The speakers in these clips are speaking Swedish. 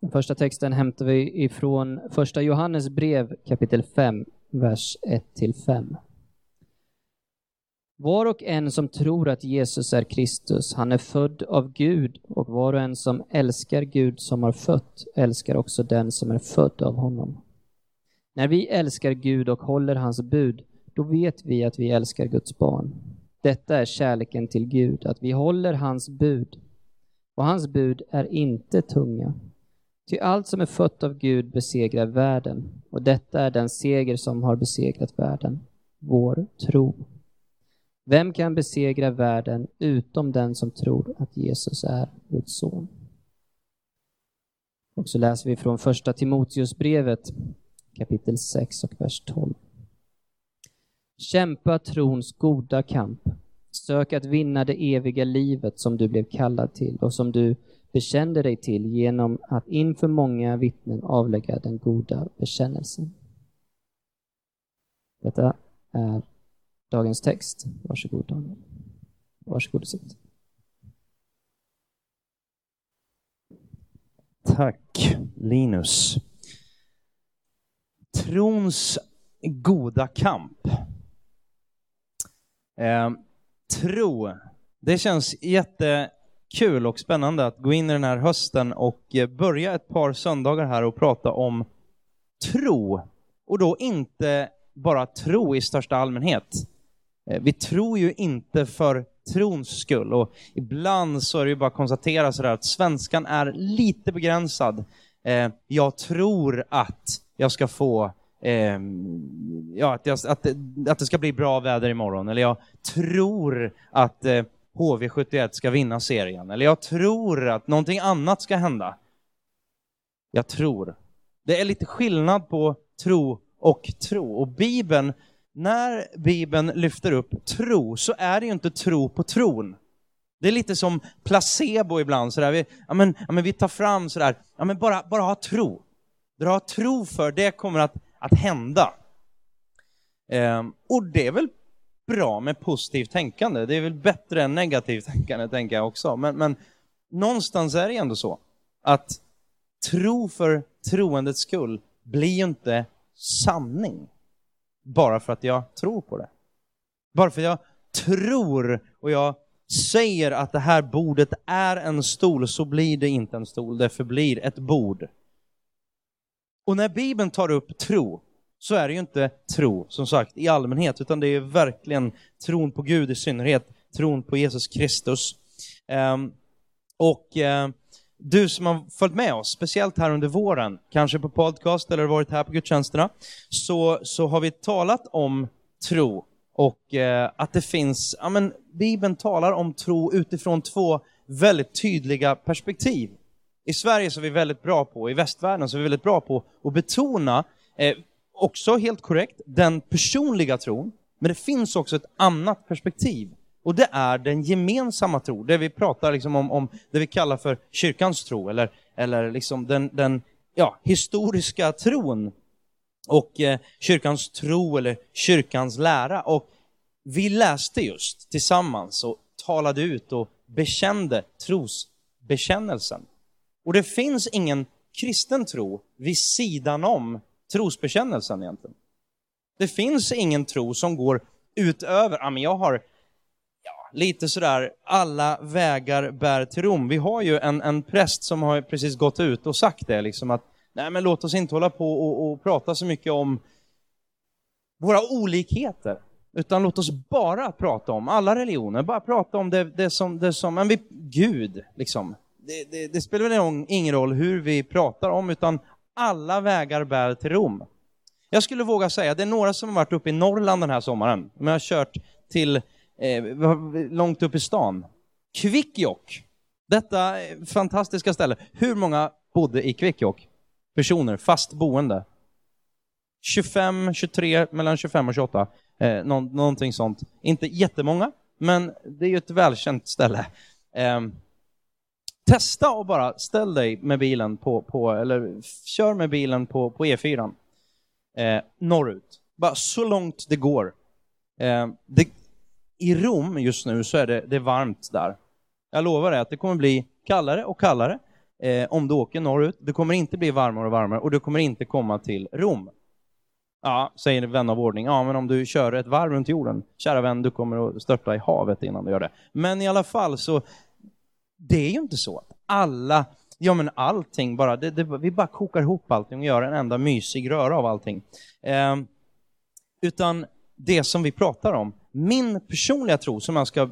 Den första texten hämtar vi ifrån första Johannes brev kapitel 5, vers 1-5. Var och en som tror att Jesus är Kristus, han är född av Gud och var och en som älskar Gud som har fött, älskar också den som är född av honom. När vi älskar Gud och håller hans bud, då vet vi att vi älskar Guds barn. Detta är kärleken till Gud, att vi håller hans bud. Och hans bud är inte tunga. Ty allt som är fött av Gud besegrar världen, och detta är den seger som har besegrat världen, vår tro. Vem kan besegra världen utom den som tror att Jesus är Guds son? Och så läser vi från första Timoteusbrevet kapitel 6 och vers 12. Kämpa trons goda kamp. Sök att vinna det eviga livet som du blev kallad till och som du bekände dig till genom att inför många vittnen avlägga den goda bekännelsen. Detta är dagens text. Varsågod Daniel. Varsågod och sitt. Tack Linus. Trons goda kamp. Eh, tro. Det känns jätte... Kul och spännande att gå in i den här hösten och eh, börja ett par söndagar här och prata om tro. Och då inte bara tro i största allmänhet. Eh, vi tror ju inte för trons skull och ibland så är det ju bara att konstatera sådär att svenskan är lite begränsad. Eh, jag tror att jag ska få eh, ja, att, jag, att, att det ska bli bra väder imorgon, eller jag tror att eh, HV71 ska vinna serien, eller jag tror att någonting annat ska hända. Jag tror. Det är lite skillnad på tro och tro. Och Bibeln, när Bibeln lyfter upp tro, så är det ju inte tro på tron. Det är lite som placebo ibland, sådär. Vi, ja, men, ja, men vi tar fram sådär, ja, men bara, bara ha tro. Dra tro för, det kommer att att hända. Ehm, och det är väl bra med positivt tänkande. Det är väl bättre än negativt tänkande, tänker jag också. Men, men någonstans är det ändå så att tro för troendets skull blir ju inte sanning bara för att jag tror på det. Bara för att jag tror och jag säger att det här bordet är en stol så blir det inte en stol, det förblir ett bord. Och när Bibeln tar upp tro, så är det ju inte tro, som sagt, i allmänhet, utan det är verkligen tron på Gud i synnerhet, tron på Jesus Kristus. Um, och uh, du som har följt med oss, speciellt här under våren, kanske på podcast eller varit här på gudstjänsterna, så, så har vi talat om tro och uh, att det finns, ja men Bibeln talar om tro utifrån två väldigt tydliga perspektiv. I Sverige så är vi väldigt bra på, i västvärlden så är vi väldigt bra på att betona, eh, också helt korrekt, den personliga tron, men det finns också ett annat perspektiv. Och det är den gemensamma tro, det vi pratar liksom om, om det vi kallar för kyrkans tro, eller, eller liksom den, den ja, historiska tron. Och eh, kyrkans tro eller kyrkans lära. Och vi läste just tillsammans och talade ut och bekände trosbekännelsen. Och det finns ingen kristen tro vid sidan om trosbekännelsen egentligen. Det finns ingen tro som går utöver, ja men jag har ja, lite sådär, alla vägar bär till Rom. Vi har ju en, en präst som har precis gått ut och sagt det, liksom att nej men låt oss inte hålla på och, och prata så mycket om våra olikheter. Utan låt oss bara prata om alla religioner, bara prata om det, det som, det som, men vi, Gud, liksom det, det, det spelar väl ingen roll hur vi pratar om, utan alla vägar bär till Rom. Jag skulle våga säga, det är några som har varit uppe i Norrland den här sommaren, men har kört till eh, långt upp i stan. Kvikkjokk, detta eh, fantastiska ställe. Hur många bodde i Kvikkjokk? Personer, fast boende. 25, 23, mellan 25 och 28. Eh, nå någonting sånt. Inte jättemånga, men det är ju ett välkänt ställe. Eh, Testa och bara ställ dig med bilen på, på eller kör med bilen på, på E4 eh, norrut. Bara så långt det går. Eh, det, I Rom just nu så är det, det är varmt där. Jag lovar dig att det kommer bli kallare och kallare. eh, om du åker norrut. Det kommer inte bli varmare och varmare och du kommer inte komma till Rom. Ja, säger en vän av ordning. Ja, men om du kör ett varv runt jorden, kära vän, du kommer att störta i havet innan du gör det. Men i alla fall så, det är ju inte så att alla, ja men allting bara, det, det, vi bara kokar ihop allting och gör en enda mysig röra av allting. Eh, utan det som vi pratar om, min personliga tro som jag ska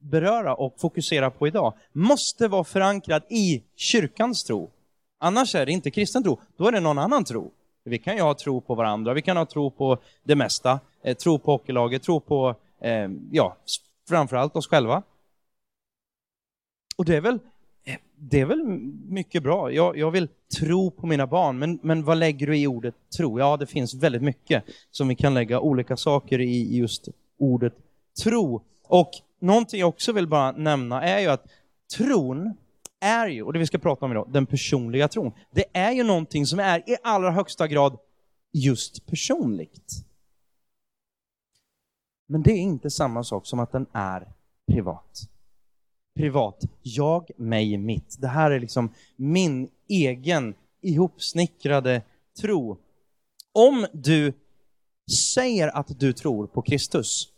beröra och fokusera på idag, måste vara förankrad i kyrkans tro. Annars är det inte kristen tro, då är det någon annan tro. Vi kan ju ha tro på varandra, vi kan ha tro på det mesta, eh, tro på hockeylaget, tro på, eh, ja, framförallt oss själva. Och det är väl, det är väl mycket bra. Jag, jag vill tro på mina barn, men, men vad lägger du i ordet tro? Ja, det finns väldigt mycket som vi kan lägga olika saker i just ordet tro. Och någonting jag också vill bara nämna är ju att tron är ju, och det vi ska prata om idag, den personliga tron. Det är ju någonting som är i allra högsta grad just personligt. Men det är inte samma sak som att den är privat. Privat, jag, mig, mitt. Det här är liksom min egen ihopsnickrade tro. Om du säger att du tror på Kristus,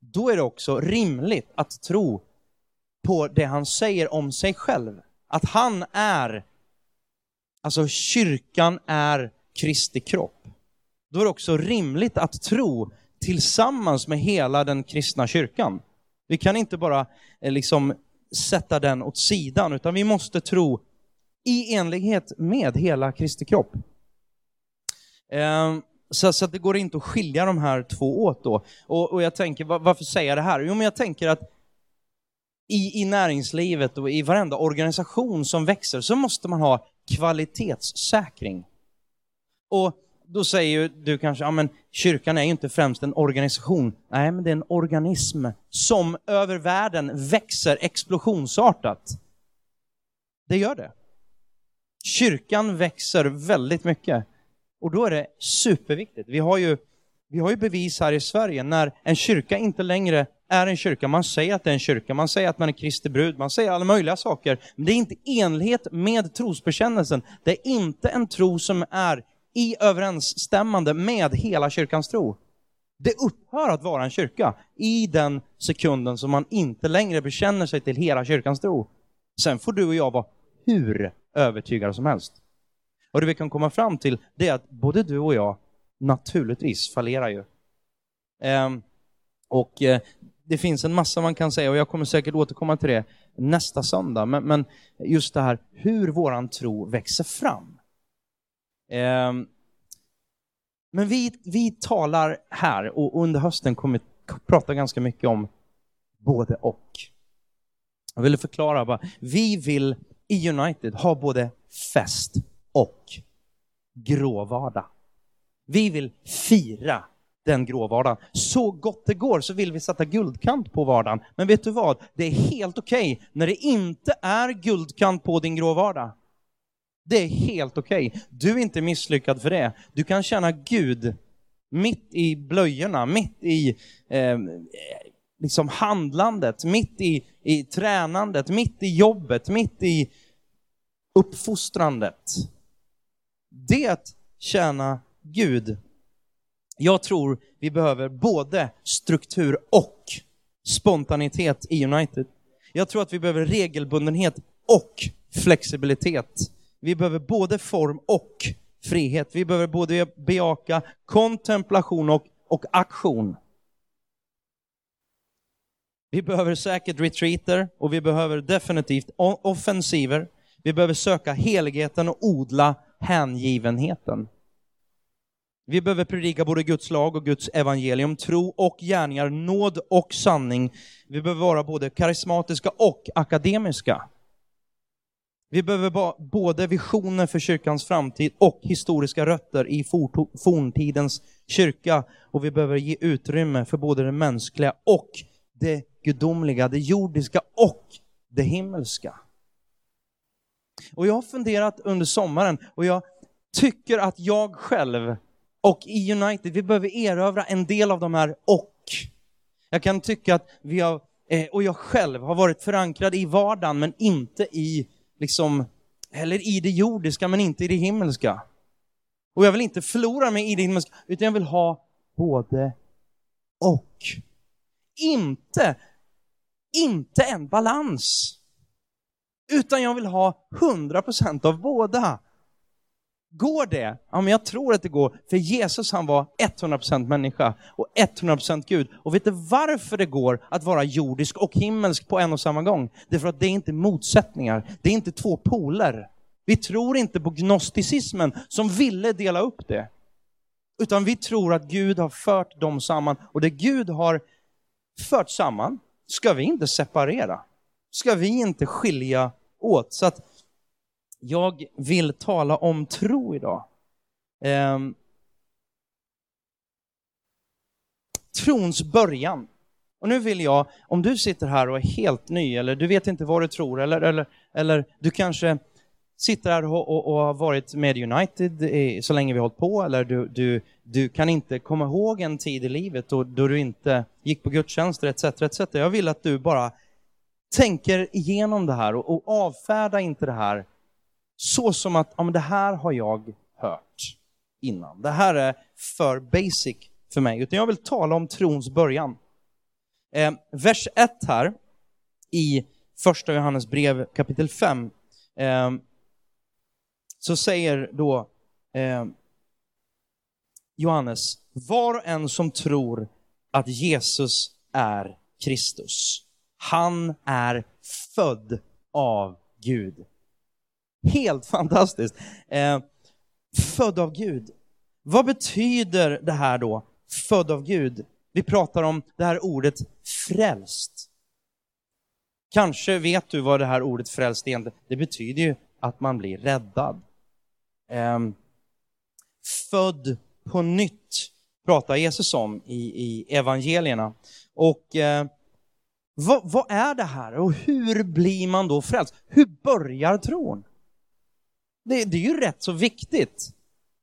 då är det också rimligt att tro på det han säger om sig själv. Att han är, alltså kyrkan är Kristi kropp. Då är det också rimligt att tro tillsammans med hela den kristna kyrkan. Vi kan inte bara eh, liksom sätta den åt sidan, utan vi måste tro i enlighet med hela Kristi kropp. Ehm, så, så det går inte att skilja de här två åt då. Och, och jag tänker, varför säger jag det här? Jo, men jag tänker att i, i näringslivet och i varenda organisation som växer så måste man ha kvalitetssäkring. Och då säger ju du kanske, ja men kyrkan är ju inte främst en organisation. Nej, men det är en organism som över världen växer explosionsartat. Det gör det. Kyrkan växer väldigt mycket. Och då är det superviktigt. Vi har ju, vi har ju bevis här i Sverige när en kyrka inte längre är en kyrka. Man säger att det är en kyrka, man säger att man är Kristi brud, man säger alla möjliga saker. Men det är inte enlighet med trosbekännelsen. Det är inte en tro som är i överensstämmande med hela kyrkans tro. Det upphör att vara en kyrka i den sekunden som man inte längre bekänner sig till hela kyrkans tro. Sen får du och jag vara hur övertygade som helst. Och det vi kan komma fram till, det är att både du och jag naturligtvis fallerar ju. Ehm, och eh, det finns en massa man kan säga och jag kommer säkert återkomma till det nästa söndag. Men, men just det här hur våran tro växer fram. Ehm, men vi, vi talar här och under hösten kommer vi prata ganska mycket om både och. Jag vill förklara bara, vi vill i United ha både fest och gråvardag. Vi vill fira den grå vardagen. Så gott det går så vill vi sätta guldkant på vardagen. Men vet du vad? Det är helt okej okay när det inte är guldkant på din grå vardag. Det är helt okej. Okay. Du är inte misslyckad för det. Du kan känna Gud mitt i blöjorna, mitt i eh, liksom handlandet, mitt i, i tränandet, mitt i jobbet, mitt i uppfostrandet. Det att tjäna Gud. Jag tror vi behöver både struktur och spontanitet i United. Jag tror att vi behöver regelbundenhet och flexibilitet. Vi behöver både form och frihet. Vi behöver både bejaka kontemplation och, och aktion. Vi behöver säkert retreater och vi behöver definitivt offensiver. Vi behöver söka heligheten och odla hängivenheten. Vi behöver predika både Guds lag och Guds evangelium, tro och gärningar, nåd och sanning. Vi behöver vara både karismatiska och akademiska. Vi behöver både visioner för kyrkans framtid och historiska rötter i forntidens kyrka. Och vi behöver ge utrymme för både det mänskliga och det gudomliga, det jordiska och det himmelska. Och jag har funderat under sommaren och jag tycker att jag själv och i United, vi behöver erövra en del av de här och. Jag kan tycka att vi har, eh, och jag själv har varit förankrad i vardagen men inte i liksom eller i det jordiska men inte i det himmelska. Och jag vill inte förlora mig i det himmelska, utan jag vill ha både och. Inte, inte en balans. Utan jag vill ha 100% av båda. Går det? Ja, men jag tror att det går. För Jesus han var 100% människa och 100% Gud. Och vet du varför det går att vara jordisk och himmelsk på en och samma gång? Det är för att det är inte motsättningar. Det är inte två poler. Vi tror inte på gnosticismen som ville dela upp det. Utan vi tror att Gud har fört dem samman. Och det Gud har fört samman ska vi inte separera. Ska vi inte skilja åt. Så att jag vill tala om tro idag. Eh, trons början. Och nu vill jag, om du sitter här och är helt ny, eller du vet inte vad du tror, eller, eller, eller du kanske sitter här och, och, och har varit med United i, så länge vi har hållit på, eller du, du, du kan inte komma ihåg en tid i livet då, då du inte gick på gudstjänster etc. etc. Jag vill att du bara tänker igenom det här och, och avfärda inte det här så som att ja, men det här har jag hört innan. Det här är för basic för mig, utan jag vill tala om trons början. Eh, vers 1 här i första Johannes brev kapitel 5 eh, så säger då eh, Johannes, var och en som tror att Jesus är Kristus, han är född av Gud. Helt fantastiskt. Eh, född av Gud. Vad betyder det här då, född av Gud? Vi pratar om det här ordet frälst. Kanske vet du vad det här ordet frälst egentligen Det betyder ju att man blir räddad. Eh, född på nytt pratar Jesus om i, i evangelierna. Och eh, vad, vad, är det här och hur blir man då frälst? Hur börjar tron? Det, det, är ju rätt så viktigt.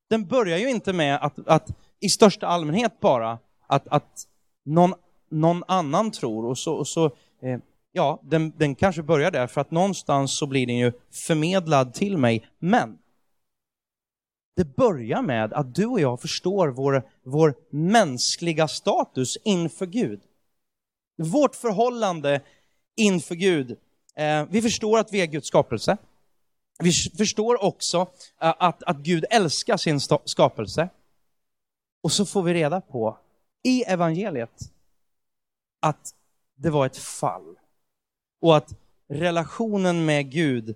Den börjar ju inte med att, att i största allmänhet bara att, att någon, någon annan tror och så, och så eh, ja, den, den kanske börjar där för att någonstans så blir den ju förmedlad till mig. Men det börjar med att du och jag förstår vår, vår mänskliga status inför Gud. Vårt förhållande inför Gud. Eh, vi förstår att vi är Guds skapelse. Vi förstår också eh, att, att Gud älskar sin skapelse. Och så får vi reda på i evangeliet att det var ett fall. Och att relationen med Gud,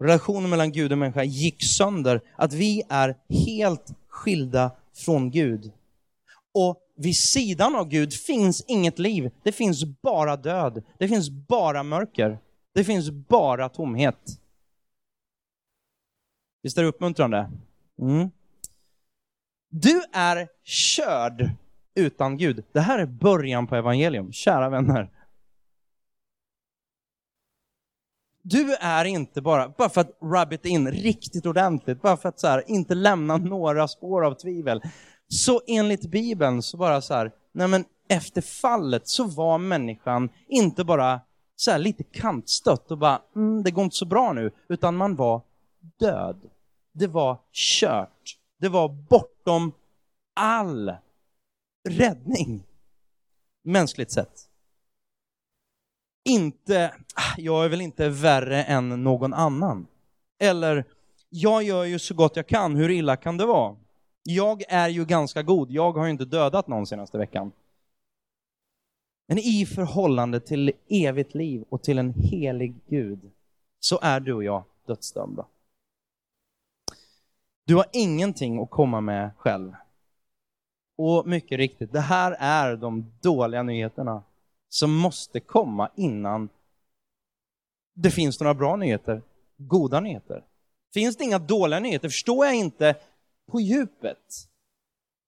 relationen mellan Gud och människa gick sönder. Att vi är helt skilda från Gud. Och vid sidan av Gud finns inget liv. Det finns bara död. Det finns bara mörker. Det finns bara tomhet. Visst är det uppmuntrande? Mm. Du är körd utan Gud. Det här är början på evangelium, kära vänner. Du är inte bara, bara för att rub it in riktigt ordentligt, bara för att så här, inte lämna några spår av tvivel. Så enligt Bibeln så bara så här, nej men efter fallet så var människan inte bara så här lite kantstött och bara, mm, det går inte så bra nu, utan man var död. Det var kört. Det var bortom all räddning, mänskligt sett. Inte, ah, jag är väl inte värre än någon annan. Eller, jag gör ju så gott jag kan, hur illa kan det vara? Jag är ju ganska god, jag har ju inte dödat någon senaste veckan. Men i förhållande till evigt liv och till en helig Gud så är du och jag dödsdömda. Du har ingenting att komma med själv. Och mycket riktigt, det här är de dåliga nyheterna som måste komma innan det finns några bra nyheter, goda nyheter. Finns det inga dåliga nyheter, förstår jag inte på djupet,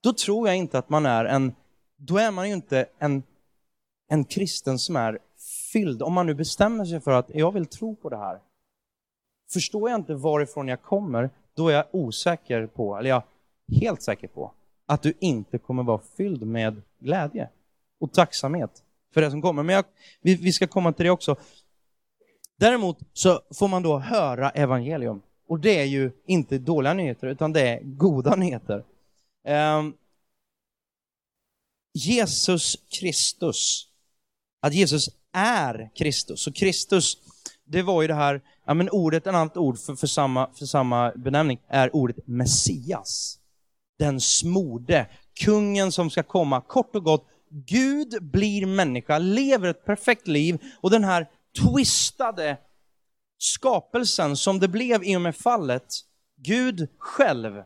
då tror jag inte att man är en, då är man ju inte en, en kristen som är fylld, om man nu bestämmer sig för att jag vill tro på det här. Förstår jag inte varifrån jag kommer, då är jag osäker på, eller jag är helt säker på, att du inte kommer vara fylld med glädje och tacksamhet för det som kommer. Men jag, vi, vi ska komma till det också. Däremot så får man då höra evangelium. Och det är ju inte dåliga nyheter, utan det är goda nyheter. Um, Jesus Kristus, att Jesus är Kristus. så Kristus, det var ju det här, ja men ordet, ett annat ord för, för, samma, för samma benämning, är ordet Messias. Den smorde, kungen som ska komma, kort och gott, Gud blir människa, lever ett perfekt liv och den här twistade skapelsen som det blev i och med fallet, Gud själv,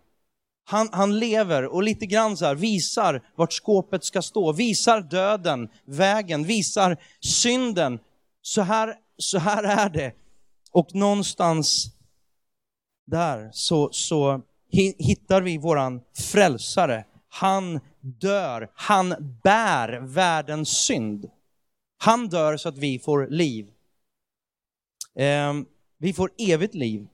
han, han lever och lite grann så här, visar vart skåpet ska stå, visar döden, vägen, visar synden. Så här, så här är det. Och någonstans där så, så hittar vi våran frälsare. Han dör, han bär världens synd. Han dör så att vi får liv. Eh, vi får evigt liv.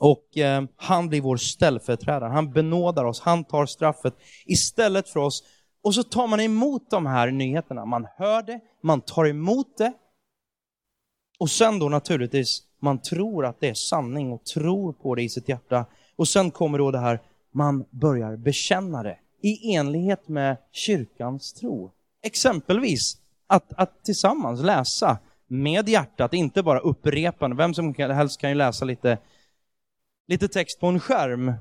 Och eh, han blir vår ställföreträdare. Han benådar oss, han tar straffet istället för oss. Och så tar man emot de här nyheterna. Man hör det, man tar emot det. Och sen då naturligtvis, man tror att det är sanning och tror på det i sitt hjärta. Och sen kommer då det här, man börjar bekänna det i enlighet med kyrkans tro. Exempelvis att, att tillsammans läsa med hjärtat, inte bara upprepande. Vem som helst kan ju läsa lite, lite text på en skärm,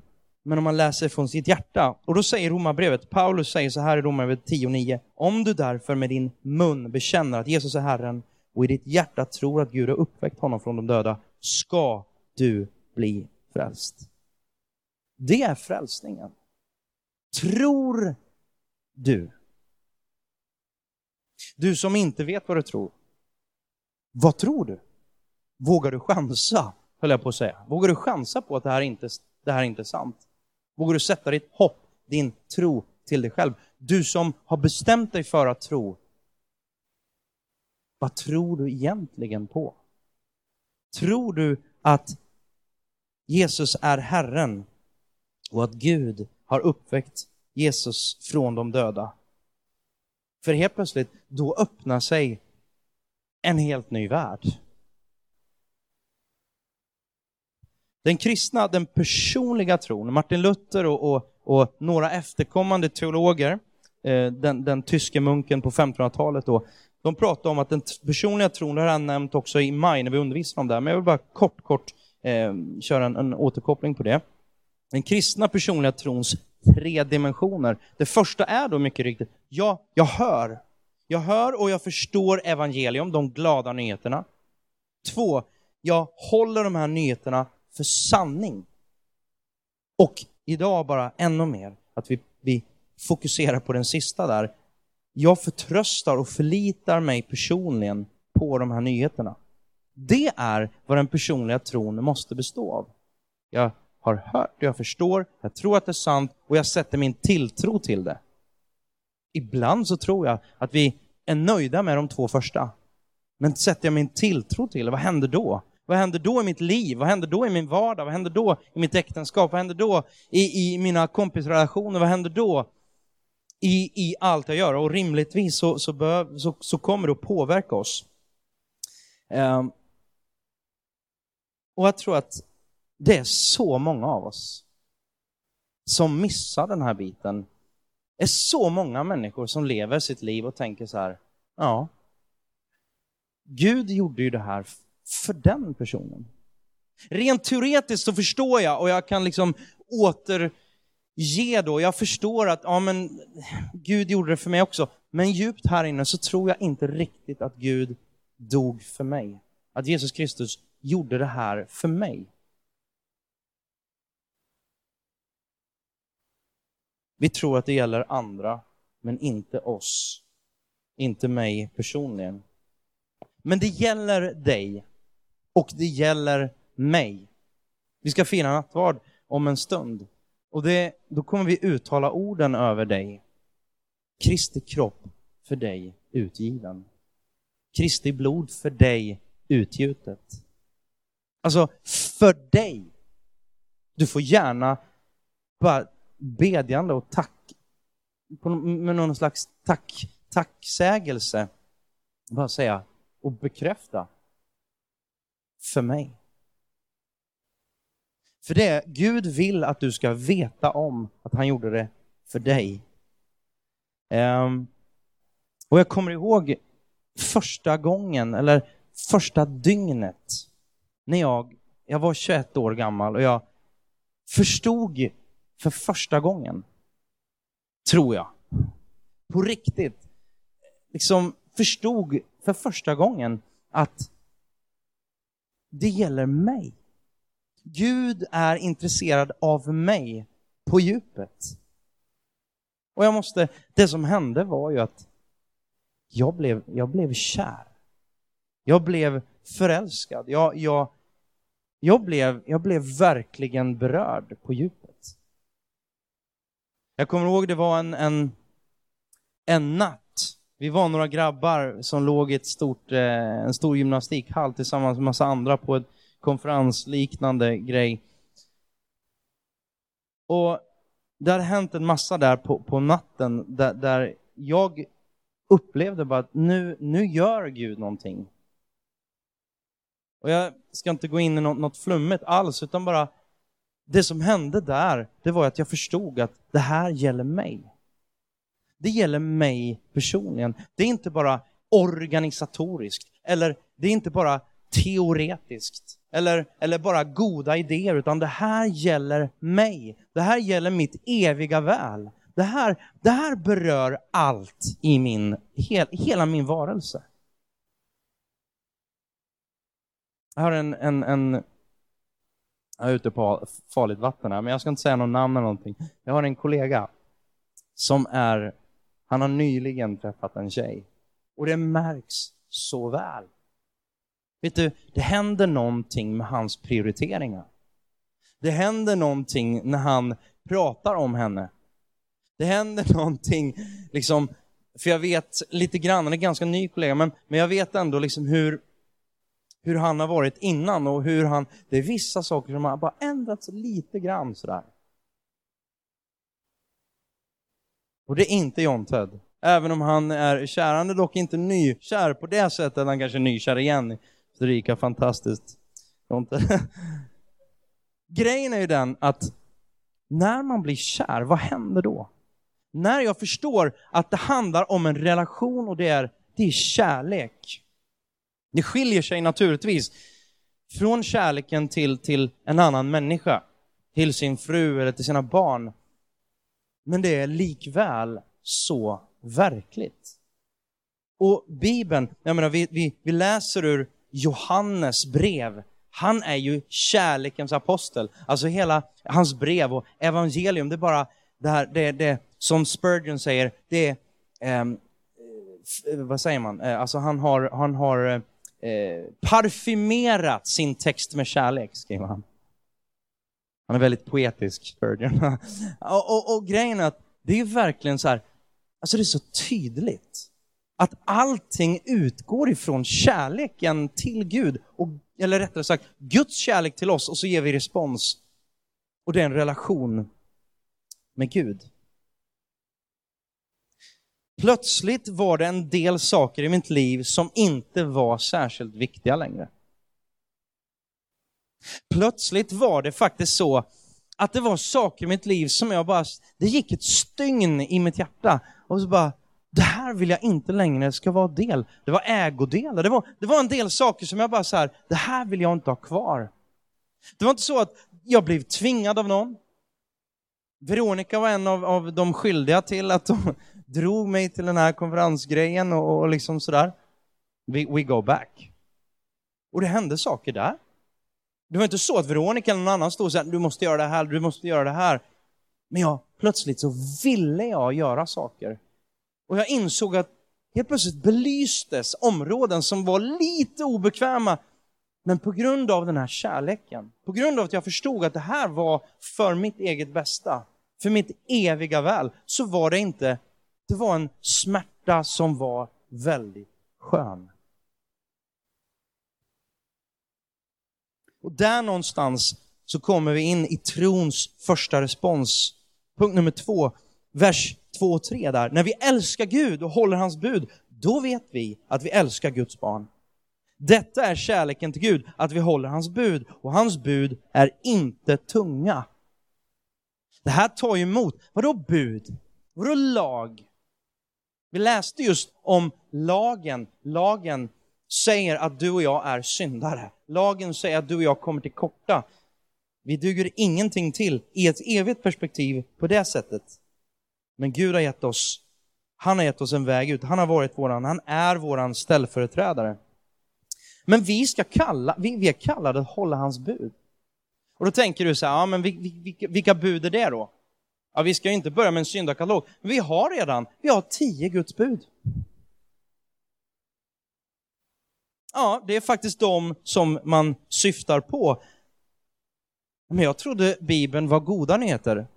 men om man läser från sitt hjärta. Och då säger Romarbrevet, Paulus säger så här i Romarbrevet 10.9. Om du därför med din mun bekänner att Jesus är Herren och i ditt hjärta tror att Gud har uppväckt honom från de döda, ska du bli frälst. Det är frälsningen. Tror du? Du som inte vet vad du tror. Vad tror du? Vågar du chansa, höll jag på att säga. Vågar du chansa på att det här inte, det här inte är sant? Vågar du sätta ditt hopp, din tro till dig själv? Du som har bestämt dig för att tro. Vad tror du egentligen på? Tror du att Jesus är Herren och att Gud har uppväckt Jesus från de döda. För helt plötsligt, då öppnar sig en helt ny värld. Den kristna, den personliga tron, Martin Luther och, och, och några efterkommande teologer, eh, den, den tyske munken på 1500-talet då, de pratar om att den personliga tron, det har jag nämnt också i maj när vi undervisade om det här, men jag vill bara kort, kort eh, köra en, en återkoppling på det. Den kristna personliga trons tre dimensioner. Det första är då mycket riktigt, ja, jag hör. Jag hör och jag förstår evangelium, de glada nyheterna. Två, jag håller de här nyheterna för sanning. Och idag bara ännu mer, att vi, vi fokuserar på den sista där. Jag förtröstar och förlitar mig personligen på de här nyheterna. Det är vad den personliga tron måste bestå av. Jag har hört, jag förstår, jag tror att det är sant och jag sätter min tilltro till det. Ibland så tror jag att vi är nöjda med de två första. Men sätter jag min tilltro till det, vad händer då? Vad händer då i mitt liv? Vad händer då i min vardag? Vad händer då i mitt äktenskap? Vad händer då i, i mina kompisrelationer? Vad händer då i, i allt jag gör? Och rimligtvis så, så, bör, så, så kommer det att påverka oss. Um, och jag tror att det är så många av oss som missar den här biten. Det är så många människor som lever sitt liv och tänker så här, ja, Gud gjorde ju det här för den personen. Rent teoretiskt så förstår jag och jag kan liksom åter Ge då, jag förstår att ja, men Gud gjorde det för mig också. Men djupt här inne så tror jag inte riktigt att Gud dog för mig. Att Jesus Kristus gjorde det här för mig. Vi tror att det gäller andra, men inte oss. Inte mig personligen. Men det gäller dig och det gäller mig. Vi ska fira nattvard om en stund och det, då kommer vi uttala orden över dig. Kristi kropp för dig utgiven. Kristi blod för dig utgjutet. Alltså, för dig. Du får gärna bara bedjande och tack, med någon slags tack, tacksägelse, bara säga och bekräfta för mig. För det, Gud vill att du ska veta om att han gjorde det för dig. Um, och jag kommer ihåg första gången, eller första dygnet, när jag, jag var 21 år gammal och jag förstod för första gången, tror jag, på riktigt, liksom förstod för första gången att det gäller mig. Gud är intresserad av mig på djupet. Och jag måste, det som hände var ju att jag blev, jag blev kär. Jag blev förälskad. Jag, jag, jag, blev, jag blev verkligen berörd på djupet. Jag kommer ihåg det var en, en, en natt. Vi var några grabbar som låg i ett stort, eh, en stor gymnastikhall tillsammans med massa andra på ett konferensliknande grej. Och det hade hänt en massa där på, på natten där, där jag upplevde bara att nu, nu gör Gud någonting. Och jag ska inte gå in i något, något flummigt alls, utan bara det som hände där, det var att jag förstod att det här gäller mig. Det gäller mig personligen. Det är inte bara organisatoriskt, eller det är inte bara teoretiskt, eller, eller bara goda idéer, utan det här gäller mig. Det här gäller mitt eviga väl. Det här, det här berör allt i min, hel, hela min varelse. Jag har en, en, en jag är ute på farligt vatten här, men jag ska inte säga någon namn eller någonting. Jag har en kollega som är, han har nyligen träffat en tjej. Och det märks så väl. Vet du, det händer någonting med hans prioriteringar. Det händer någonting när han pratar om henne. Det händer någonting, liksom, för jag vet lite grann, han är ganska ny kollega, men, men jag vet ändå liksom hur, hur han har varit innan och hur han, det är vissa saker som har bara ändrats lite grann sådär. Och det är inte John Ted. Även om han är kär, han är dock inte nykär på det sättet, han kanske är nykär igen. Rika, fantastiskt. Inte... Grejen är ju den att när man blir kär, vad händer då? När jag förstår att det handlar om en relation och det är, det är kärlek. Det skiljer sig naturligtvis från kärleken till, till en annan människa, till sin fru eller till sina barn. Men det är likväl så verkligt. Och Bibeln, jag menar, vi, vi, vi läser ur Johannes brev. Han är ju kärlekens apostel. Alltså hela hans brev och evangelium, det är bara det här, det, det som Spurgeon säger, det är, eh, vad säger man, eh, alltså han har, han har eh, parfymerat sin text med kärlek, skriver han. Han är väldigt poetisk, Spurgeon. och, och, och grejen är att det är verkligen så här, alltså det är så tydligt att allting utgår ifrån kärleken till Gud, och, eller rättare sagt Guds kärlek till oss och så ger vi respons. Och det är en relation med Gud. Plötsligt var det en del saker i mitt liv som inte var särskilt viktiga längre. Plötsligt var det faktiskt så att det var saker i mitt liv som jag bara, det gick ett stygn i mitt hjärta och så bara, det här vill jag inte längre ska vara del. Det var ägodelar, det var, det var en del saker som jag bara så här, det här vill jag inte ha kvar. Det var inte så att jag blev tvingad av någon. Veronica var en av, av de skyldiga till att de drog mig till den här konferensgrejen och, och liksom sådär. We, we go back. Och det hände saker där. Det var inte så att Veronica eller någon annan stod och sa du måste göra det här, du måste göra det här. Men jag, plötsligt så ville jag göra saker. Och jag insåg att helt plötsligt belystes områden som var lite obekväma. Men på grund av den här kärleken, på grund av att jag förstod att det här var för mitt eget bästa, för mitt eviga väl, så var det inte, det var en smärta som var väldigt skön. Och där någonstans så kommer vi in i trons första respons. Punkt nummer två, vers 2 och 3 där. När vi älskar Gud och håller hans bud, då vet vi att vi älskar Guds barn. Detta är kärleken till Gud, att vi håller hans bud. Och hans bud är inte tunga. Det här tar ju emot. Vadå bud? Vadå lag? Vi läste just om lagen. Lagen säger att du och jag är syndare. Lagen säger att du och jag kommer till korta. Vi duger ingenting till i ett evigt perspektiv på det sättet. Men Gud har gett oss, han har gett oss en väg ut. Han har varit våran, han är våran ställföreträdare. Men vi ska kalla, vi, vi är kallade att hålla hans bud. Och då tänker du så här, ja men vilka, vilka bud är det då? Ja, vi ska ju inte börja med en syndakatalog. Men vi har redan, vi har tio Guds bud. Ja, det är faktiskt de som man syftar på. Men jag trodde Bibeln var goda nyheter.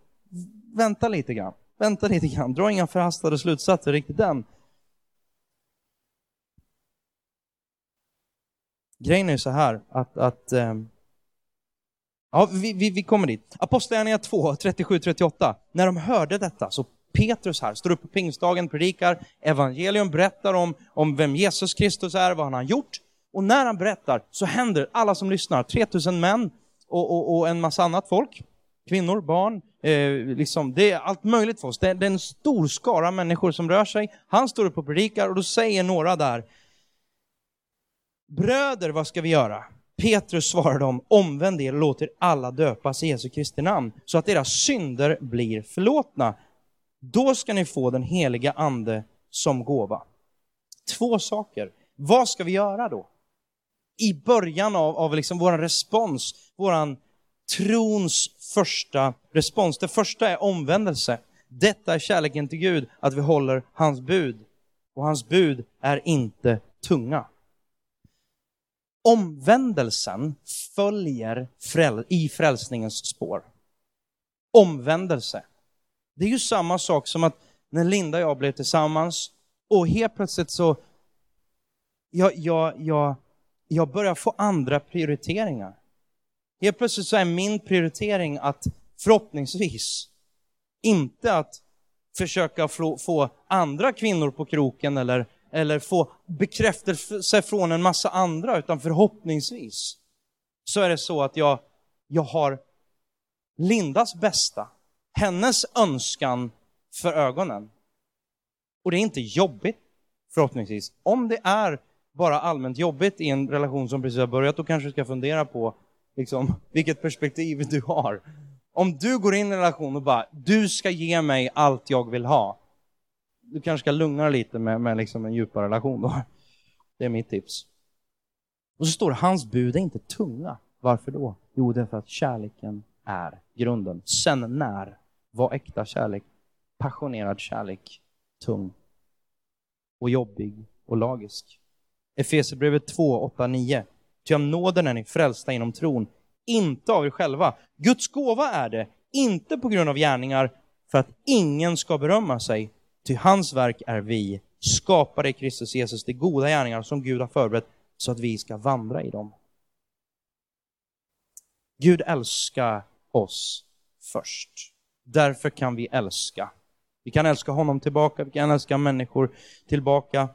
Vänta lite grann, vänta lite grann, dra inga förhastade slutsatser riktigt än. Grejen är så här att, att eh, Ja, vi, vi, vi kommer dit. Apostlagärningarna 2, 37-38. När de hörde detta, så Petrus här, står upp på pingstdagen, predikar evangelium, berättar om, om vem Jesus Kristus är, vad han har gjort. Och när han berättar så händer, alla som lyssnar, 3000 män och, och, och en massa annat folk, kvinnor, barn, eh, liksom, det är allt möjligt för oss. Det, det är en stor skara människor som rör sig. Han står upp och predikar och då säger några där, Bröder, vad ska vi göra? Petrus svarar dem, omvänd er och låt er alla döpas i Jesu Kristi namn, så att deras synder blir förlåtna. Då ska ni få den heliga ande som gåva. Två saker. Vad ska vi göra då? I början av, av liksom vår respons, vår trons första respons. Det första är omvändelse. Detta är kärleken till Gud, att vi håller hans bud. Och hans bud är inte tunga. Omvändelsen följer fräl i frälsningens spår. Omvändelse. Det är ju samma sak som att när Linda och jag blev tillsammans och helt plötsligt så, jag, jag, jag, jag börjar få andra prioriteringar. Helt plötsligt så är min prioritering att förhoppningsvis inte att försöka få, andra kvinnor på kroken eller eller få bekräftelse från en massa andra, utan förhoppningsvis så är det så att jag, jag har Lindas bästa, hennes önskan för ögonen. Och det är inte jobbigt, förhoppningsvis. Om det är bara allmänt jobbigt i en relation som precis har börjat, då kanske du ska fundera på liksom, vilket perspektiv du har. Om du går in i en relation och bara, du ska ge mig allt jag vill ha, du kanske ska lugna dig lite med, med liksom en djupare relation då. Det är mitt tips. Och så står det, hans bud är inte tunga. Varför då? Jo, det är för att kärleken är grunden. Sen när var äkta kärlek, passionerad kärlek, tung och jobbig och lagisk. Efesierbrevet 2, 8, 9. Ty av nåden är ni frälsta inom tron, inte av er själva. Guds gåva är det, inte på grund av gärningar, för att ingen ska berömma sig. Ty hans verk är vi, skapade i Kristus Jesus, de goda gärningar som Gud har förberett så att vi ska vandra i dem. Gud älskar oss först. Därför kan vi älska. Vi kan älska honom tillbaka, vi kan älska människor tillbaka.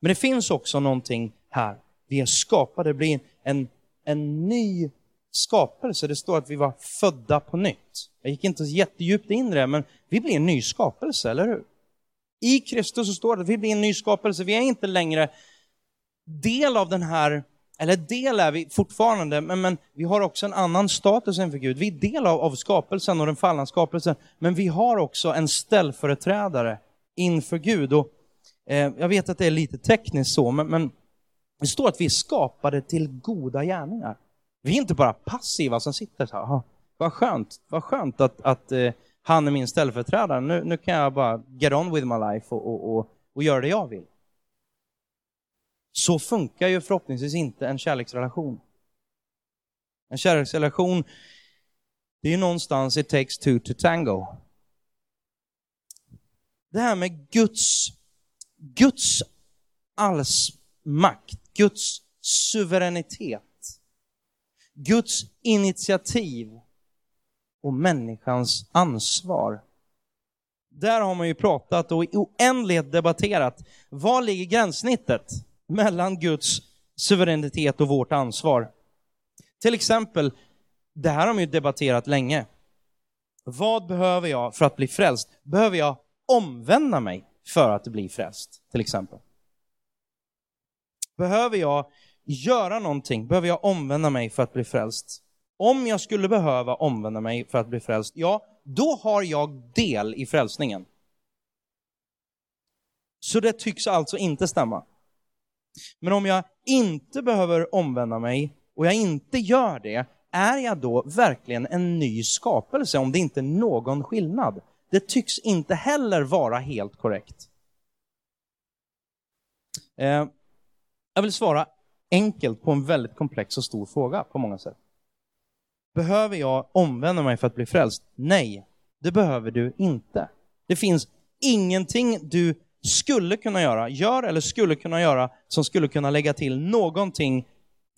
Men det finns också någonting här. Vi är skapade, blir en, en ny skapelse. Det står att vi var födda på nytt. Jag gick inte jättedjupt in i det, men vi blir en ny skapelse, eller hur? I Kristus så står det att vi blir en ny skapelse. Vi är inte längre del av den här, eller del är vi fortfarande, men, men vi har också en annan status inför Gud. Vi är del av, av skapelsen och den fallna skapelsen, men vi har också en ställföreträdare inför Gud. Och, eh, jag vet att det är lite tekniskt så, men, men det står att vi är skapade till goda gärningar. Vi är inte bara passiva som sitter så här, vad skönt, vad skönt att, att eh, han är min ställföreträdare, nu, nu kan jag bara get on with my life och, och, och, och göra det jag vill. Så funkar ju förhoppningsvis inte en kärleksrelation. En kärleksrelation, det är ju någonstans it takes two to tango. Det här med Guds, Guds allsmakt, Guds suveränitet Guds initiativ och människans ansvar. Där har man ju pratat och i oändlighet debatterat. Var ligger gränssnittet mellan Guds suveränitet och vårt ansvar. Till exempel, det här har man ju debatterat länge. Vad behöver jag för att bli frälst? Behöver jag omvända mig för att bli frälst, till exempel? Behöver jag göra någonting? Behöver jag omvända mig för att bli frälst? Om jag skulle behöva omvända mig för att bli frälst, ja, då har jag del i frälsningen. Så det tycks alltså inte stämma. Men om jag inte behöver omvända mig och jag inte gör det, är jag då verkligen en ny skapelse om det inte är någon skillnad? Det tycks inte heller vara helt korrekt. Eh, jag vill svara enkelt på en väldigt komplex och stor fråga på många sätt. Behöver jag omvända mig för att bli frälst? Nej, det behöver du inte. Det finns ingenting du skulle kunna göra, gör eller skulle kunna göra, som skulle kunna lägga till någonting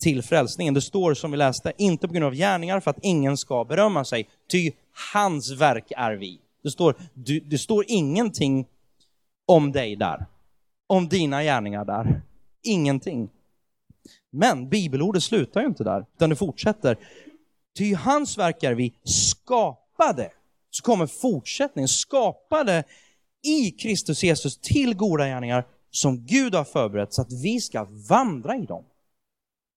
till frälsningen. Det står som vi läste, inte på grund av gärningar för att ingen ska berömma sig, ty hans verk är vi. Det står, du, det står ingenting om dig där, om dina gärningar där. Ingenting. Men bibelordet slutar ju inte där, utan det fortsätter. Ty hans verk är vi skapade. Så kommer fortsättningen, skapade i Kristus Jesus till goda gärningar som Gud har förberett så att vi ska vandra i dem.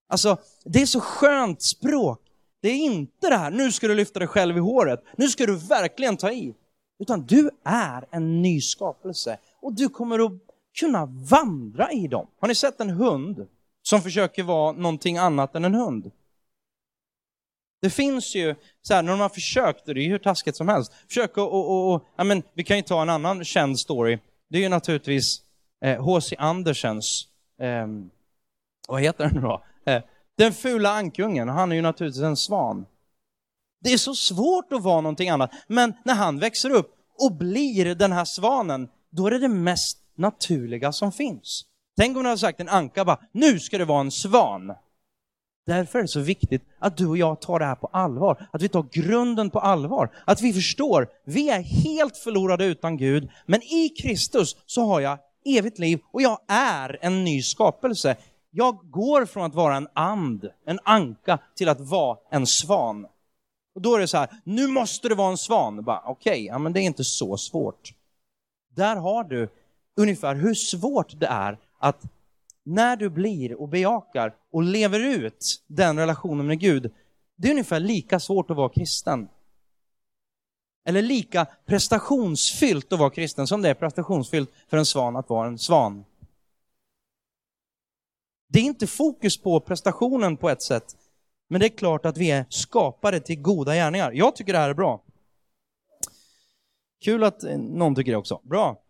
Alltså, det är så skönt språk. Det är inte det här, nu ska du lyfta dig själv i håret, nu ska du verkligen ta i. Utan du är en ny skapelse och du kommer att kunna vandra i dem. Har ni sett en hund som försöker vara någonting annat än en hund? Det finns ju, så här, när de har försökt, det är ju hur taskigt som helst, försöka och, och, och ja, men vi kan ju ta en annan känd story. Det är ju naturligtvis H.C. Eh, Andersens, eh, vad heter den då? Eh, den fula ankungen, han är ju naturligtvis en svan. Det är så svårt att vara någonting annat, men när han växer upp och blir den här svanen, då är det det mest naturliga som finns. Tänk om du hade sagt en anka bara, nu ska det vara en svan. Därför är det så viktigt att du och jag tar det här på allvar, att vi tar grunden på allvar, att vi förstår, vi är helt förlorade utan Gud, men i Kristus så har jag evigt liv och jag är en ny skapelse. Jag går från att vara en and, en anka, till att vara en svan. Och då är det så här, nu måste det vara en svan. Okej, okay, ja, men det är inte så svårt. Där har du ungefär hur svårt det är att när du blir och bejakar och lever ut den relationen med Gud, det är ungefär lika svårt att vara kristen. Eller lika prestationsfyllt att vara kristen som det är prestationsfyllt för en svan att vara en svan. Det är inte fokus på prestationen på ett sätt, men det är klart att vi är skapade till goda gärningar. Jag tycker det här är bra. Kul att någon tycker det också. Bra.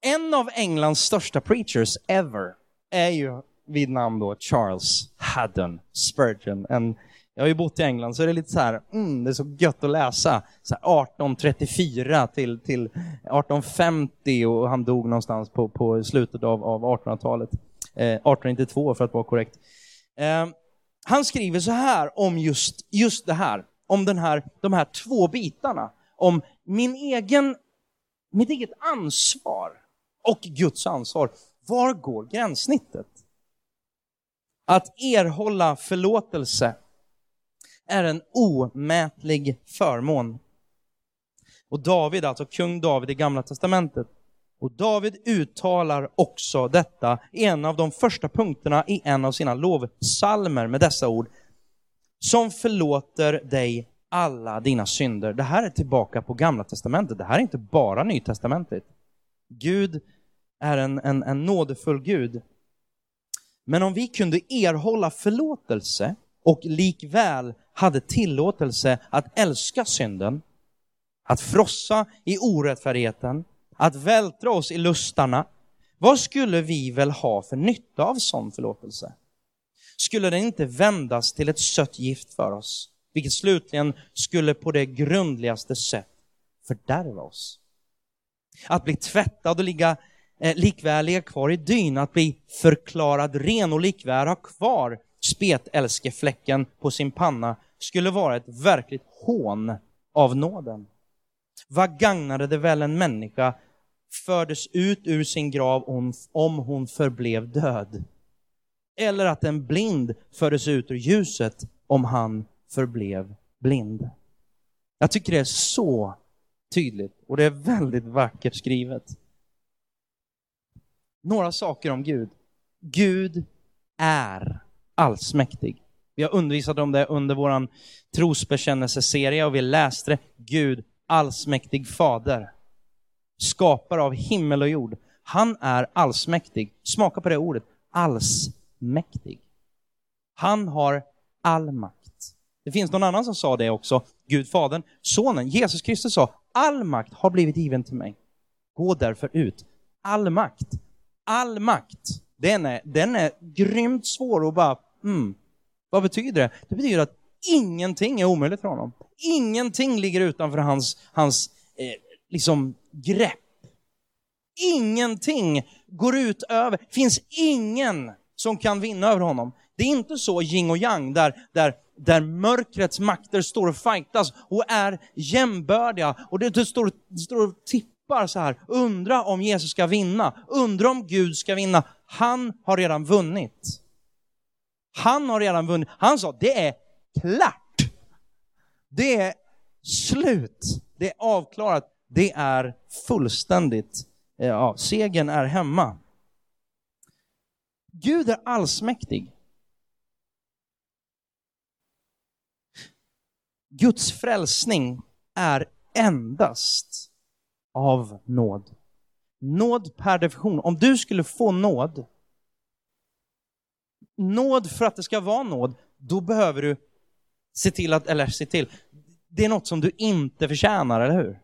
En av Englands största preachers ever är ju vid namn då Charles Haddon Spurgeon. En, jag har ju bott i England så det är lite så här, mm, det är så gött att läsa. Så 1834 till, till 1850 och han dog någonstans på, på slutet av, av 1800-talet. Eh, 1892 för att vara korrekt. Eh, han skriver så här om just, just det här, om den här, de här två bitarna. Om min egen, mitt eget ansvar och Guds ansvar. Var går gränssnittet? Att erhålla förlåtelse är en omätlig förmån. Och David, alltså kung David i Gamla Testamentet, och David uttalar också detta i en av de första punkterna i en av sina lovsalmer med dessa ord. Som förlåter dig alla dina synder. Det här är tillbaka på Gamla Testamentet. Det här är inte bara Nytestamentet. Gud är en, en, en nådefull Gud. Men om vi kunde erhålla förlåtelse och likväl hade tillåtelse att älska synden, att frossa i orättfärdigheten, att vältra oss i lustarna, vad skulle vi väl ha för nytta av sån förlåtelse? Skulle den inte vändas till ett sött gift för oss, vilket slutligen skulle på det grundligaste sätt fördärva oss? Att bli tvättad och ligga eh, likväl ligga kvar i dyn, att bli förklarad ren och likväl ha kvar spetälskefläcken på sin panna skulle vara ett verkligt hån av nåden. Vad gagnade det väl en människa fördes ut ur sin grav om, om hon förblev död? Eller att en blind fördes ut ur ljuset om han förblev blind. Jag tycker det är så tydligt och det är väldigt vackert skrivet. Några saker om Gud. Gud är allsmäktig. Vi har undervisat om det under vår trosbekännelseserie och vi läste det. Gud, allsmäktig fader, skapare av himmel och jord. Han är allsmäktig. Smaka på det ordet. Allsmäktig. Han har all makt. Det finns någon annan som sa det också. Gud Fadern, Sonen, Jesus Kristus sa, all makt har blivit given till mig. Gå därför ut. All makt. All makt. Den är, den är grymt svår att bara, mm, vad betyder det? Det betyder att ingenting är omöjligt för honom. Ingenting ligger utanför hans, hans eh, liksom grepp. Ingenting går ut över, finns ingen som kan vinna över honom. Det är inte så yin och yang där, där, där mörkrets makter står och fightas och är jämbördiga och det, det, står, det står och tippar så här. Undra om Jesus ska vinna, undra om Gud ska vinna. Han har redan vunnit. Han har redan vunnit. Han sa, det är klart. Det är slut. Det är avklarat. Det är fullständigt. Ja, segern är hemma. Gud är allsmäktig. Guds frälsning är endast av nåd. Nåd per definition. Om du skulle få nåd, nåd för att det ska vara nåd, då behöver du se till att, eller se till, det är något som du inte förtjänar, eller hur?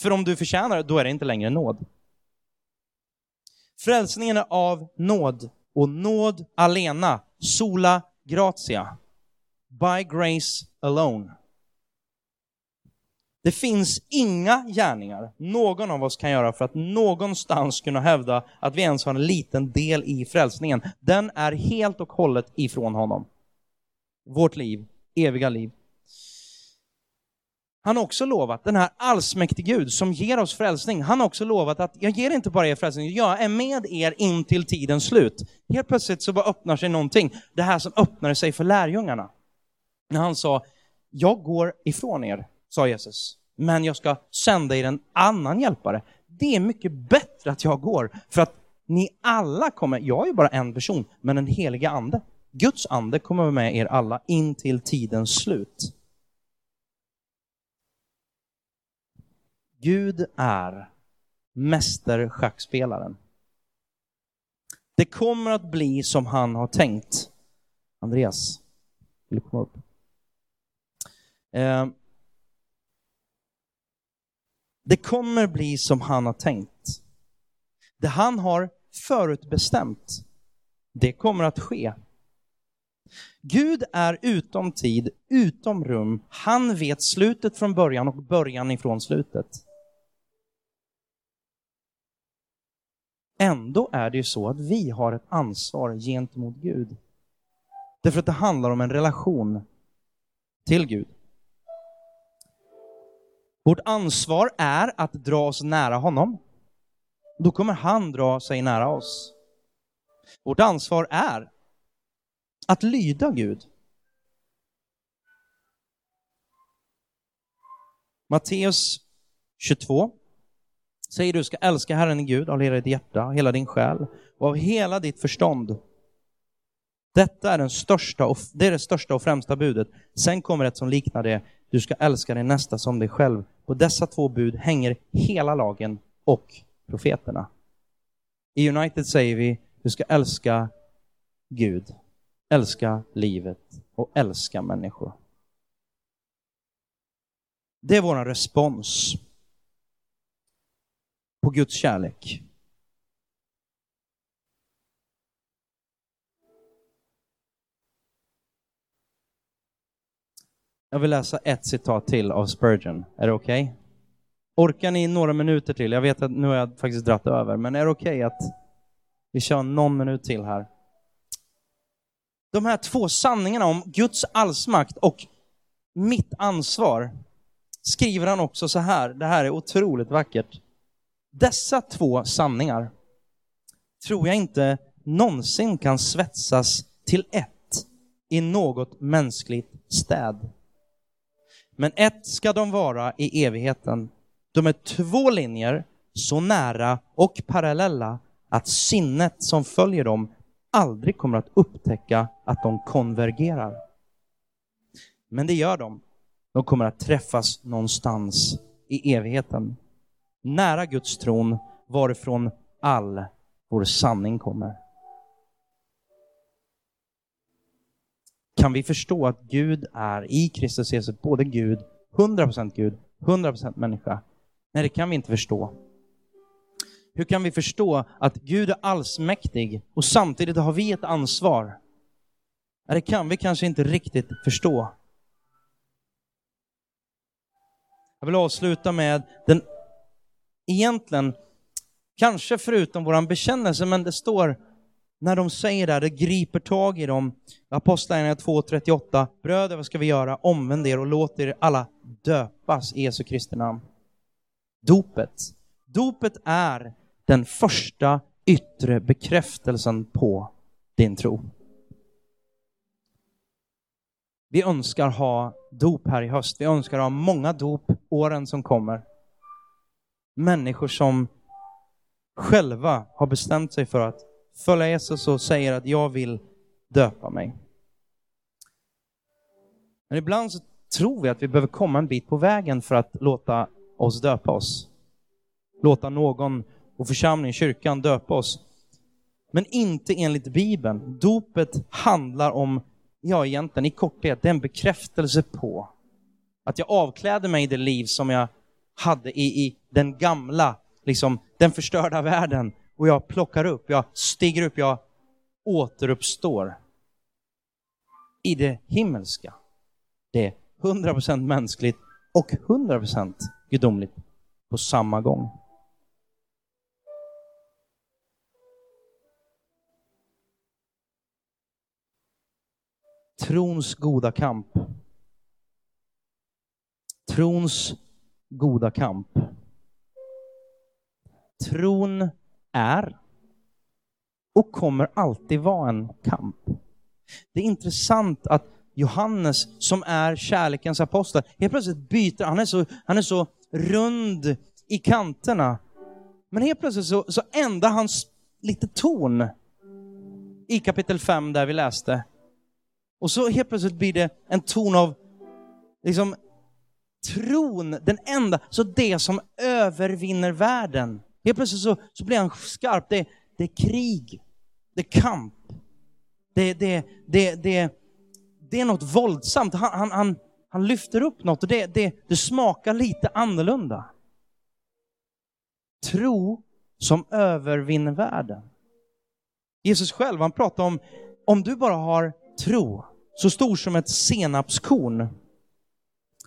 För om du förtjänar det, då är det inte längre nåd. Frälsningen är av nåd och nåd alena, sola gratia, by grace alone. Det finns inga gärningar någon av oss kan göra för att någonstans kunna hävda att vi ens har en liten del i frälsningen. Den är helt och hållet ifrån honom. Vårt liv, eviga liv. Han har också lovat, den här allsmäktige Gud som ger oss frälsning, han har också lovat att jag ger inte bara er frälsning, jag är med er in till tidens slut. Helt plötsligt så bara öppnar sig någonting, det här som öppnade sig för lärjungarna. När han sa, jag går ifrån er, sa Jesus, men jag ska sända er en annan hjälpare. Det är mycket bättre att jag går, för att ni alla kommer, jag är ju bara en person, men den heliga ande, Guds ande kommer med er alla in till tidens slut. Gud är mästerschackspelaren. Det kommer att bli som han har tänkt. Andreas, vill du komma upp? Eh, det kommer bli som han har tänkt. Det han har förutbestämt, det kommer att ske. Gud är utom tid, utom rum. Han vet slutet från början och början ifrån slutet. Ändå är det ju så att vi har ett ansvar gentemot Gud. Därför att det handlar om en relation till Gud. Vårt ansvar är att dra oss nära honom. Då kommer han dra sig nära oss. Vårt ansvar är att lyda Gud. Matteus 22 säger du ska älska Herren din Gud av hela ditt hjärta, hela din själ och av hela ditt förstånd. Detta är, den största och, det är det största och främsta budet. Sen kommer ett som liknar det. Du ska älska din nästa som dig själv. På dessa två bud hänger hela lagen och profeterna. I United säger vi, du ska älska Gud, älska livet och älska människor. Det är vår respons på Guds kärlek. Jag vill läsa ett citat till av Spurgeon. Är det okej? Okay? Orkar ni några minuter till? Jag vet att nu har jag faktiskt dratt över, men är det okej okay att vi kör någon minut till här? De här två sanningarna om Guds allsmakt och mitt ansvar skriver han också så här. Det här är otroligt vackert. Dessa två sanningar tror jag inte någonsin kan svetsas till ett i något mänskligt städ. Men ett ska de vara i evigheten. De är två linjer så nära och parallella att sinnet som följer dem aldrig kommer att upptäcka att de konvergerar. Men det gör de. De kommer att träffas någonstans i evigheten. Nära Guds tron varifrån all vår sanning kommer. Kan vi förstå att Gud är i Kristus Jesus både Gud, 100% Gud, 100% människa? Nej, det kan vi inte förstå. Hur kan vi förstå att Gud är allsmäktig och samtidigt har vi ett ansvar? Det kan vi kanske inte riktigt förstå. Jag vill avsluta med den, egentligen, kanske förutom våran bekännelse, men det står när de säger det, här, det griper tag i dem. Apostlagärningarna 2.38. Bröder, vad ska vi göra? Omvänd er och låt er alla döpas i Jesu Kristi namn. Dopet. Dopet är den första yttre bekräftelsen på din tro. Vi önskar ha dop här i höst. Vi önskar ha många dop åren som kommer. Människor som själva har bestämt sig för att följa Jesus och säger att jag vill döpa mig. Men ibland så tror vi att vi behöver komma en bit på vägen för att låta oss döpa oss. Låta någon och församlingen, kyrkan, döpa oss. Men inte enligt Bibeln. Dopet handlar om, ja egentligen i korthet, det är en bekräftelse på att jag avkläder mig det liv som jag hade i, i den gamla, liksom den förstörda världen och jag plockar upp, jag stiger upp, jag återuppstår i det himmelska. Det är 100% mänskligt och 100% gudomligt på samma gång. Trons goda kamp. Trons goda kamp. Tron är och kommer alltid vara en kamp. Det är intressant att Johannes, som är kärlekens apostel, helt plötsligt byter, han är så, han är så rund i kanterna. Men helt plötsligt så, så ändrar han lite ton i kapitel 5 där vi läste. Och så helt plötsligt blir det en ton av liksom tron, den enda, så det som övervinner världen. Helt plötsligt så, så blir han skarp. Det, det är krig. Det är kamp. Det, det, det, det, det är något våldsamt. Han, han, han, han lyfter upp något och det, det, det smakar lite annorlunda. Tro som övervinner världen. Jesus själv, han pratar om, om du bara har tro så stor som ett senapskorn,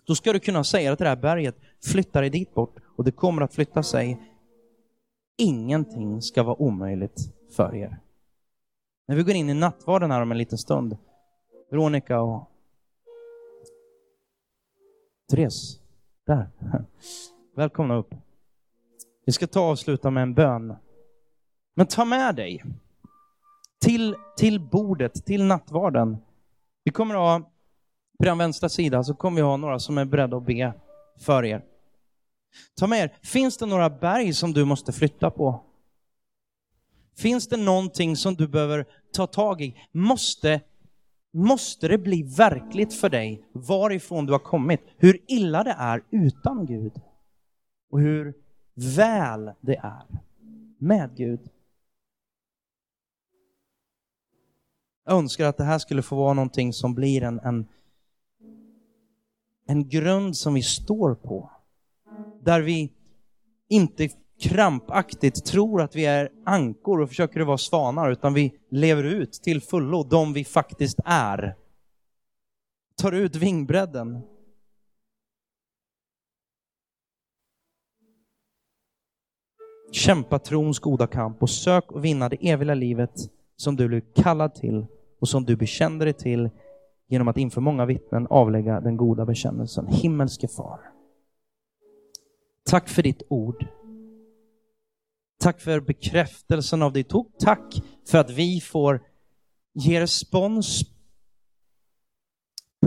då ska du kunna säga att det här berget flyttar dig dit bort och det kommer att flytta sig ingenting ska vara omöjligt för er. När vi går in i nattvarden här om en liten stund, Veronica och Therese, där. Välkomna upp. Vi ska ta och avsluta med en bön. Men ta med dig till, till bordet, till nattvarden. Vi kommer att ha, på den vänstra sidan så kommer vi ha några som är beredda att be för er. Ta med er, finns det några berg som du måste flytta på? Finns det någonting som du behöver ta tag i? Måste, måste det bli verkligt för dig varifrån du har kommit? Hur illa det är utan Gud? Och hur väl det är med Gud? Jag önskar att det här skulle få vara någonting som blir en, en, en grund som vi står på där vi inte krampaktigt tror att vi är ankor och försöker vara svanar, utan vi lever ut till fullo de vi faktiskt är. Tar ut vingbredden. Kämpa trons goda kamp och sök och vinna det eviga livet som du blev kallad till och som du bekände dig till genom att inför många vittnen avlägga den goda bekännelsen. Himmelske far. Tack för ditt ord. Tack för bekräftelsen av ditt ord. Tack för att vi får ge respons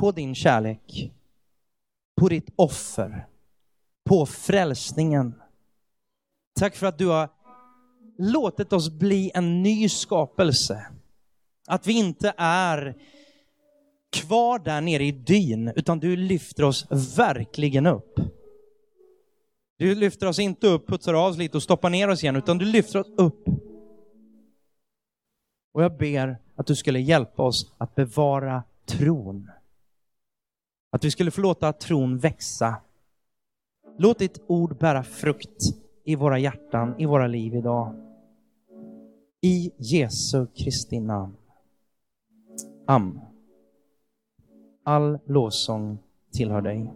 på din kärlek, på ditt offer, på frälsningen. Tack för att du har låtit oss bli en ny skapelse. Att vi inte är kvar där nere i dyn, utan du lyfter oss verkligen upp. Du lyfter oss inte upp, putsar av oss lite och stoppar ner oss igen, utan du lyfter oss upp. Och jag ber att du skulle hjälpa oss att bevara tron. Att vi skulle få låta tron växa. Låt ditt ord bära frukt i våra hjärtan, i våra liv idag. I Jesu Kristi namn. Amen. All lovsång tillhör dig.